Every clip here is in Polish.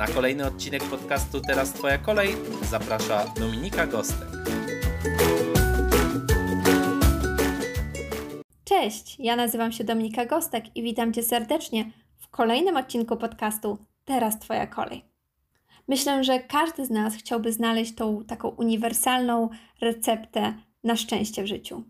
Na kolejny odcinek podcastu Teraz Twoja kolej zaprasza Dominika Gostek. Cześć, ja nazywam się Dominika Gostek i witam Cię serdecznie w kolejnym odcinku podcastu Teraz Twoja kolej. Myślę, że każdy z nas chciałby znaleźć tą taką uniwersalną receptę na szczęście w życiu.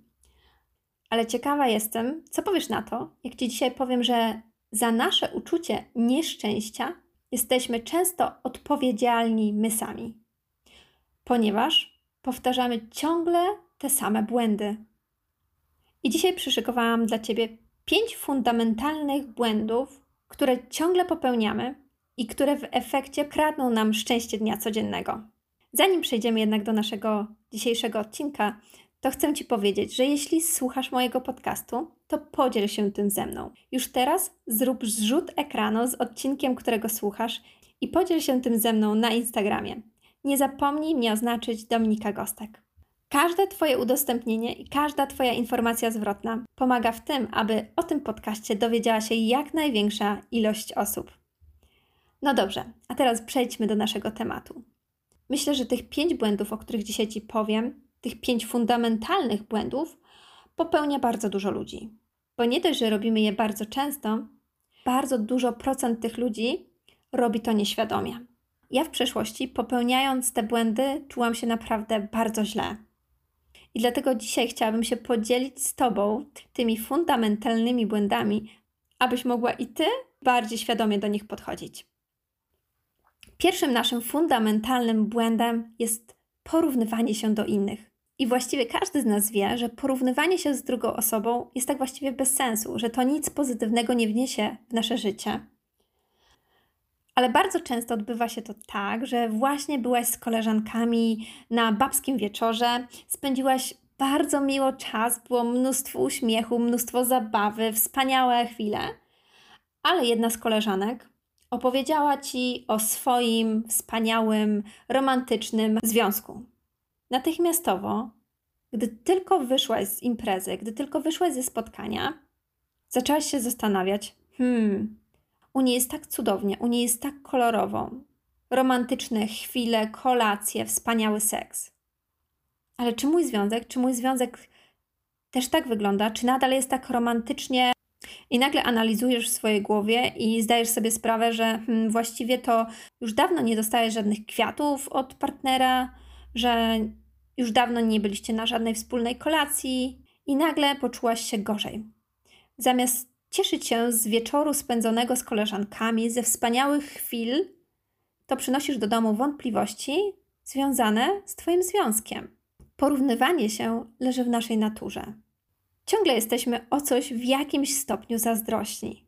Ale ciekawa jestem, co powiesz na to, jak Ci dzisiaj powiem, że za nasze uczucie nieszczęścia jesteśmy często odpowiedzialni my sami, ponieważ powtarzamy ciągle te same błędy. I dzisiaj przyszykowałam dla Ciebie pięć fundamentalnych błędów, które ciągle popełniamy i które w efekcie kradną nam szczęście dnia codziennego. Zanim przejdziemy jednak do naszego dzisiejszego odcinka, to chcę Ci powiedzieć, że jeśli słuchasz mojego podcastu, to podziel się tym ze mną. Już teraz zrób zrzut ekranu z odcinkiem, którego słuchasz i podziel się tym ze mną na Instagramie. Nie zapomnij mnie oznaczyć Dominika Gostek. Każde Twoje udostępnienie i każda Twoja informacja zwrotna pomaga w tym, aby o tym podcaście dowiedziała się jak największa ilość osób. No dobrze, a teraz przejdźmy do naszego tematu. Myślę, że tych pięć błędów, o których dzisiaj Ci powiem, tych pięć fundamentalnych błędów popełnia bardzo dużo ludzi. Bo nie dość, że robimy je bardzo często, bardzo dużo procent tych ludzi robi to nieświadomie. Ja w przeszłości, popełniając te błędy, czułam się naprawdę bardzo źle. I dlatego dzisiaj chciałabym się podzielić z Tobą tymi fundamentalnymi błędami, abyś mogła i Ty bardziej świadomie do nich podchodzić. Pierwszym naszym fundamentalnym błędem jest porównywanie się do innych. I właściwie każdy z nas wie, że porównywanie się z drugą osobą jest tak właściwie bez sensu, że to nic pozytywnego nie wniesie w nasze życie. Ale bardzo często odbywa się to tak, że właśnie byłaś z koleżankami na babskim wieczorze, spędziłaś bardzo miło czas, było mnóstwo uśmiechu, mnóstwo zabawy, wspaniałe chwile, ale jedna z koleżanek opowiedziała ci o swoim wspaniałym, romantycznym związku. Natychmiastowo, gdy tylko wyszłaś z imprezy, gdy tylko wyszłaś ze spotkania, zaczęłaś się zastanawiać: hmm, u niej jest tak cudownie, u niej jest tak kolorowo. Romantyczne chwile, kolacje, wspaniały seks. Ale czy mój związek, czy mój związek też tak wygląda? Czy nadal jest tak romantycznie? I nagle analizujesz w swojej głowie i zdajesz sobie sprawę, że hmm, właściwie to już dawno nie dostajesz żadnych kwiatów od partnera, że już dawno nie byliście na żadnej wspólnej kolacji i nagle poczułaś się gorzej. Zamiast cieszyć się z wieczoru spędzonego z koleżankami, ze wspaniałych chwil, to przynosisz do domu wątpliwości związane z Twoim związkiem. Porównywanie się leży w naszej naturze. Ciągle jesteśmy o coś w jakimś stopniu zazdrośni.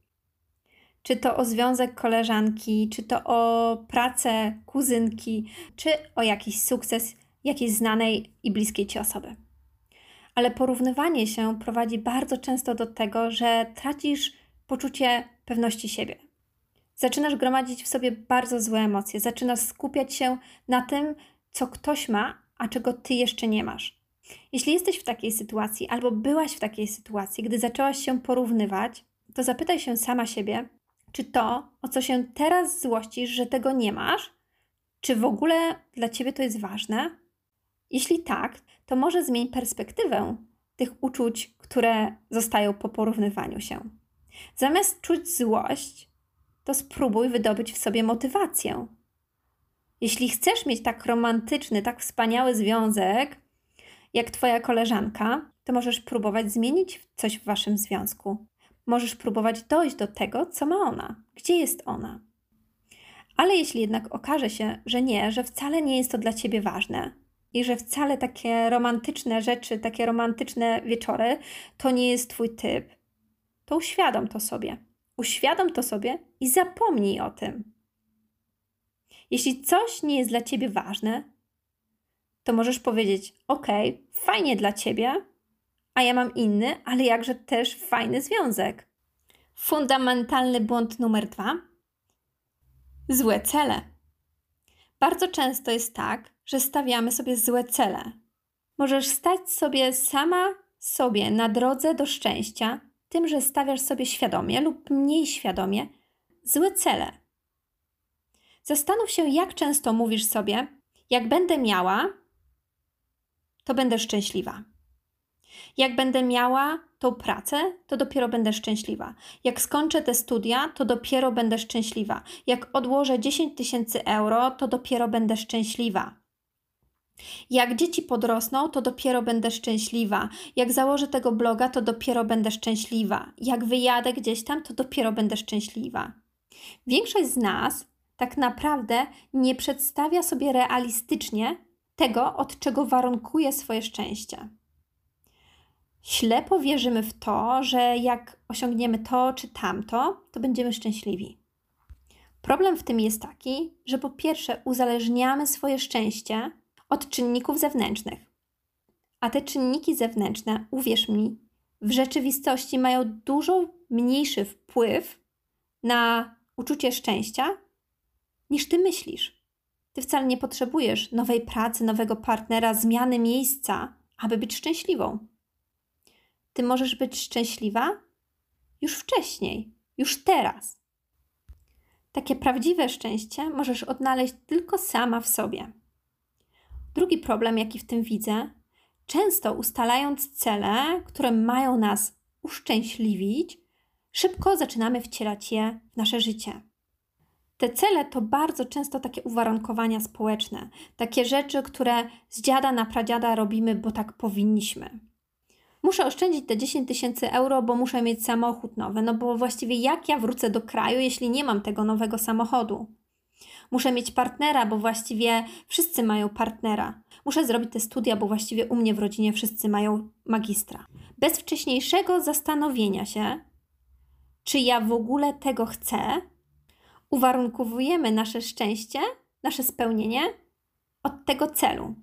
Czy to o związek koleżanki, czy to o pracę kuzynki, czy o jakiś sukces jakiejś znanej i bliskiej ci osoby. Ale porównywanie się prowadzi bardzo często do tego, że tracisz poczucie pewności siebie. Zaczynasz gromadzić w sobie bardzo złe emocje, zaczynasz skupiać się na tym, co ktoś ma, a czego ty jeszcze nie masz. Jeśli jesteś w takiej sytuacji, albo byłaś w takiej sytuacji, gdy zaczęłaś się porównywać, to zapytaj się sama siebie, czy to, o co się teraz złościsz, że tego nie masz, czy w ogóle dla ciebie to jest ważne? Jeśli tak, to może zmień perspektywę tych uczuć, które zostają po porównywaniu się. Zamiast czuć złość, to spróbuj wydobyć w sobie motywację. Jeśli chcesz mieć tak romantyczny, tak wspaniały związek, jak Twoja koleżanka, to możesz próbować zmienić coś w Waszym związku. Możesz próbować dojść do tego, co ma ona, gdzie jest ona. Ale jeśli jednak okaże się, że nie, że wcale nie jest to dla Ciebie ważne, i że wcale takie romantyczne rzeczy, takie romantyczne wieczory to nie jest Twój typ, to uświadom to sobie. Uświadom to sobie i zapomnij o tym. Jeśli coś nie jest dla Ciebie ważne, to możesz powiedzieć: OK, fajnie dla ciebie, a ja mam inny, ale jakże też fajny związek. Fundamentalny błąd numer dwa: złe cele. Bardzo często jest tak, że stawiamy sobie złe cele. Możesz stać sobie sama sobie na drodze do szczęścia tym, że stawiasz sobie świadomie lub mniej świadomie złe cele. Zastanów się, jak często mówisz sobie: Jak będę miała, to będę szczęśliwa. Jak będę miała tą pracę, to dopiero będę szczęśliwa. Jak skończę te studia, to dopiero będę szczęśliwa. Jak odłożę 10 tysięcy euro, to dopiero będę szczęśliwa. Jak dzieci podrosną, to dopiero będę szczęśliwa. Jak założę tego bloga, to dopiero będę szczęśliwa. Jak wyjadę gdzieś tam, to dopiero będę szczęśliwa. Większość z nas tak naprawdę nie przedstawia sobie realistycznie tego, od czego warunkuje swoje szczęście. Ślepo wierzymy w to, że jak osiągniemy to czy tamto, to będziemy szczęśliwi. Problem w tym jest taki, że po pierwsze uzależniamy swoje szczęście od czynników zewnętrznych. A te czynniki zewnętrzne, uwierz mi, w rzeczywistości mają dużo mniejszy wpływ na uczucie szczęścia niż ty myślisz. Ty wcale nie potrzebujesz nowej pracy, nowego partnera, zmiany miejsca, aby być szczęśliwą. Ty możesz być szczęśliwa już wcześniej, już teraz. Takie prawdziwe szczęście możesz odnaleźć tylko sama w sobie. Drugi problem, jaki w tym widzę, często ustalając cele, które mają nas uszczęśliwić, szybko zaczynamy wcielać je w nasze życie. Te cele to bardzo często takie uwarunkowania społeczne, takie rzeczy, które z dziada na pradziada robimy, bo tak powinniśmy. Muszę oszczędzić te 10 tysięcy euro, bo muszę mieć samochód nowy, no bo właściwie jak ja wrócę do kraju, jeśli nie mam tego nowego samochodu? Muszę mieć partnera, bo właściwie wszyscy mają partnera. Muszę zrobić te studia, bo właściwie u mnie w rodzinie wszyscy mają magistra. Bez wcześniejszego zastanowienia się, czy ja w ogóle tego chcę, uwarunkowujemy nasze szczęście, nasze spełnienie od tego celu.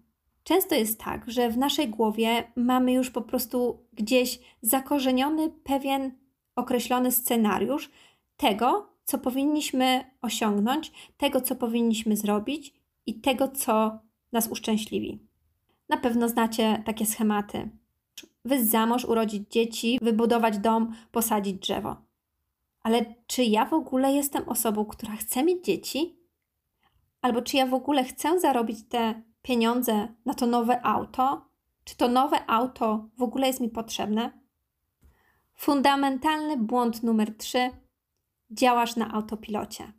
Często jest tak, że w naszej głowie mamy już po prostu gdzieś zakorzeniony pewien określony scenariusz tego, co powinniśmy osiągnąć, tego, co powinniśmy zrobić i tego, co nas uszczęśliwi. Na pewno znacie takie schematy. Wyjść za mąż, urodzić dzieci, wybudować dom, posadzić drzewo. Ale czy ja w ogóle jestem osobą, która chce mieć dzieci? Albo czy ja w ogóle chcę zarobić te pieniądze na to nowe auto? Czy to nowe auto w ogóle jest mi potrzebne? Fundamentalny błąd numer 3. Działasz na autopilocie.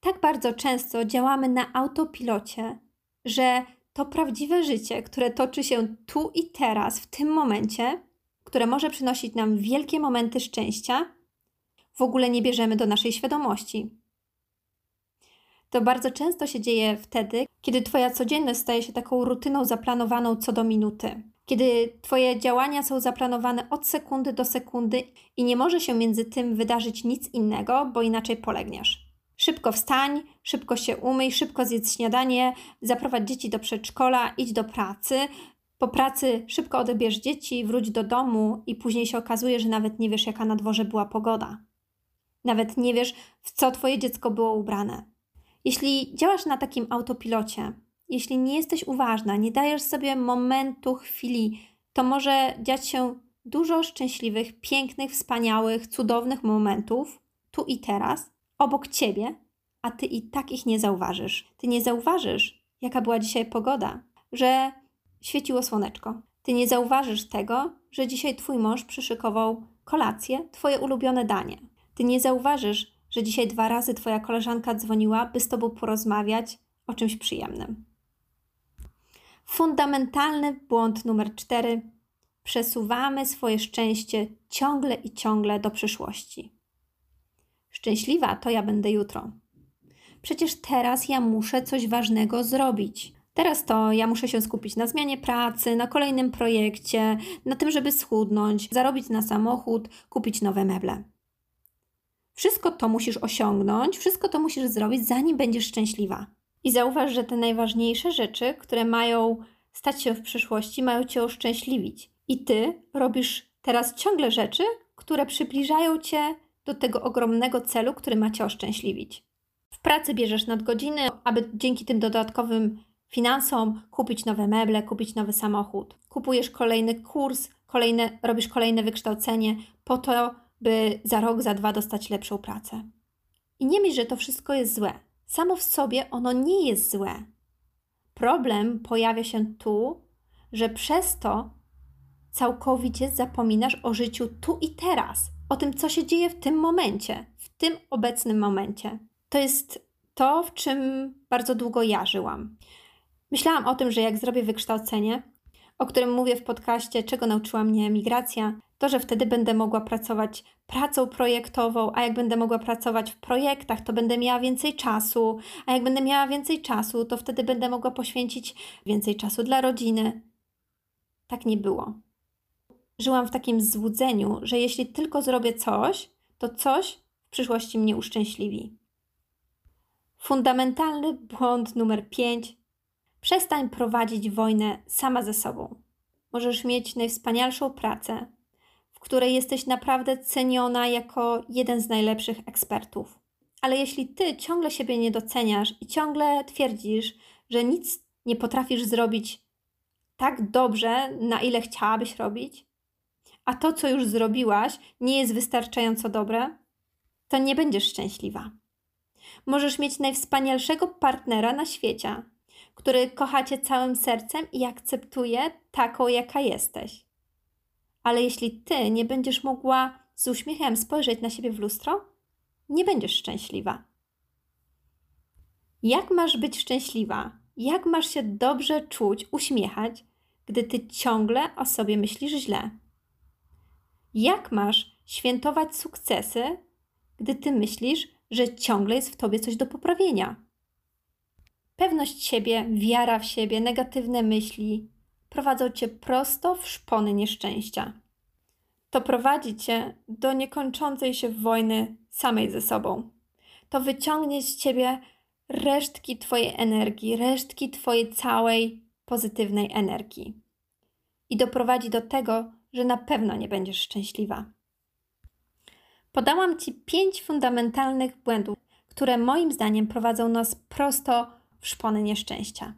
Tak bardzo często działamy na autopilocie, że to prawdziwe życie, które toczy się tu i teraz, w tym momencie, które może przynosić nam wielkie momenty szczęścia, w ogóle nie bierzemy do naszej świadomości. To bardzo często się dzieje wtedy, kiedy Twoja codzienność staje się taką rutyną zaplanowaną co do minuty. Kiedy Twoje działania są zaplanowane od sekundy do sekundy i nie może się między tym wydarzyć nic innego, bo inaczej polegniesz. Szybko wstań, szybko się umyj, szybko zjedz śniadanie, zaprowadź dzieci do przedszkola, idź do pracy. Po pracy szybko odebierz dzieci, wróć do domu i później się okazuje, że nawet nie wiesz, jaka na dworze była pogoda. Nawet nie wiesz, w co Twoje dziecko było ubrane. Jeśli działasz na takim autopilocie, jeśli nie jesteś uważna, nie dajesz sobie momentu, chwili, to może dziać się dużo szczęśliwych, pięknych, wspaniałych, cudownych momentów tu i teraz, obok ciebie, a ty i tak ich nie zauważysz. Ty nie zauważysz, jaka była dzisiaj pogoda, że świeciło słoneczko. Ty nie zauważysz tego, że dzisiaj twój mąż przyszykował kolację, twoje ulubione danie. Ty nie zauważysz, że dzisiaj dwa razy Twoja koleżanka dzwoniła, by z Tobą porozmawiać o czymś przyjemnym. Fundamentalny błąd numer cztery. Przesuwamy swoje szczęście ciągle i ciągle do przyszłości. Szczęśliwa to ja będę jutro. Przecież teraz ja muszę coś ważnego zrobić. Teraz to ja muszę się skupić na zmianie pracy, na kolejnym projekcie, na tym, żeby schudnąć, zarobić na samochód, kupić nowe meble. Wszystko to musisz osiągnąć, wszystko to musisz zrobić, zanim będziesz szczęśliwa. I zauważ, że te najważniejsze rzeczy, które mają stać się w przyszłości, mają cię uszczęśliwić. I ty robisz teraz ciągle rzeczy, które przybliżają cię do tego ogromnego celu, który ma cię oszczęśliwić. W pracy bierzesz nadgodziny, aby dzięki tym dodatkowym finansom kupić nowe meble, kupić nowy samochód. Kupujesz kolejny kurs, kolejne, robisz kolejne wykształcenie po to, by za rok, za dwa dostać lepszą pracę. I nie myśl, że to wszystko jest złe. Samo w sobie ono nie jest złe. Problem pojawia się tu, że przez to całkowicie zapominasz o życiu tu i teraz, o tym, co się dzieje w tym momencie, w tym obecnym momencie. To jest to, w czym bardzo długo ja żyłam. Myślałam o tym, że jak zrobię wykształcenie, o którym mówię w podcaście, czego nauczyła mnie migracja, to, że wtedy będę mogła pracować pracą projektową, a jak będę mogła pracować w projektach, to będę miała więcej czasu, a jak będę miała więcej czasu, to wtedy będę mogła poświęcić więcej czasu dla rodziny. Tak nie było. Żyłam w takim złudzeniu, że jeśli tylko zrobię coś, to coś w przyszłości mnie uszczęśliwi. Fundamentalny błąd numer 5. Przestań prowadzić wojnę sama ze sobą. Możesz mieć najwspanialszą pracę, której jesteś naprawdę ceniona jako jeden z najlepszych ekspertów. Ale jeśli ty ciągle siebie nie doceniasz i ciągle twierdzisz, że nic nie potrafisz zrobić tak dobrze, na ile chciałabyś robić, a to, co już zrobiłaś, nie jest wystarczająco dobre, to nie będziesz szczęśliwa. Możesz mieć najwspanialszego partnera na świecie, który kocha cię całym sercem i akceptuje taką, jaka jesteś. Ale jeśli ty nie będziesz mogła z uśmiechem spojrzeć na siebie w lustro, nie będziesz szczęśliwa. Jak masz być szczęśliwa? Jak masz się dobrze czuć, uśmiechać, gdy ty ciągle o sobie myślisz źle? Jak masz świętować sukcesy, gdy ty myślisz, że ciągle jest w tobie coś do poprawienia? Pewność siebie, wiara w siebie, negatywne myśli prowadzą cię prosto w szpony nieszczęścia. To prowadzi cię do niekończącej się wojny samej ze sobą. To wyciągnie z ciebie resztki twojej energii, resztki twojej całej pozytywnej energii. I doprowadzi do tego, że na pewno nie będziesz szczęśliwa. Podałam Ci pięć fundamentalnych błędów, które moim zdaniem prowadzą nas prosto w szpony nieszczęścia.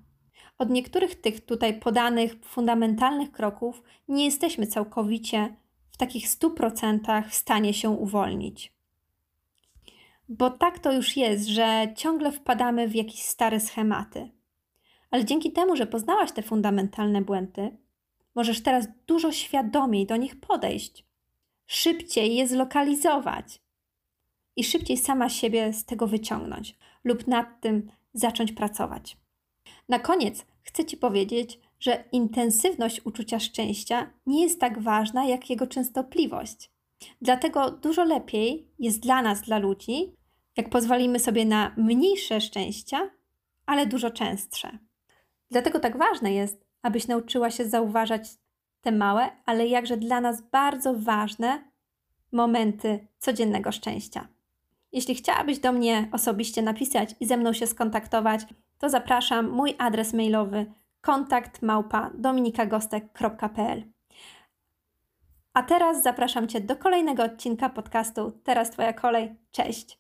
Od niektórych tych tutaj podanych fundamentalnych kroków nie jesteśmy całkowicie w takich 100% w stanie się uwolnić. Bo tak to już jest, że ciągle wpadamy w jakieś stare schematy. Ale dzięki temu, że poznałaś te fundamentalne błędy, Możesz teraz dużo świadomiej do nich podejść, szybciej je zlokalizować i szybciej sama siebie z tego wyciągnąć lub nad tym zacząć pracować. Na koniec chcę Ci powiedzieć, że intensywność uczucia szczęścia nie jest tak ważna jak jego częstotliwość. Dlatego dużo lepiej jest dla nas, dla ludzi, jak pozwolimy sobie na mniejsze szczęścia, ale dużo częstsze. Dlatego tak ważne jest, abyś nauczyła się zauważać te małe, ale jakże dla nas bardzo ważne momenty codziennego szczęścia. Jeśli chciałabyś do mnie osobiście napisać i ze mną się skontaktować, to zapraszam mój adres mailowy kontakt. A teraz zapraszam Cię do kolejnego odcinka podcastu Teraz Twoja kolej. Cześć!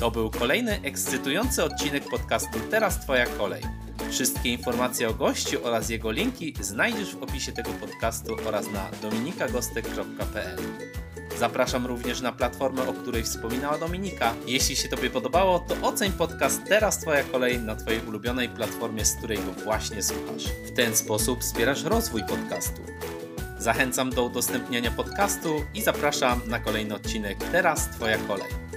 To był kolejny ekscytujący odcinek podcastu Teraz Twoja kolej. Wszystkie informacje o gościu oraz jego linki znajdziesz w opisie tego podcastu oraz na dominikagostek.pl. Zapraszam również na platformę, o której wspominała Dominika. Jeśli się Tobie podobało, to oceń podcast Teraz Twoja kolej na Twojej ulubionej platformie, z której go właśnie słuchasz. W ten sposób wspierasz rozwój podcastu. Zachęcam do udostępniania podcastu i zapraszam na kolejny odcinek Teraz Twoja kolej.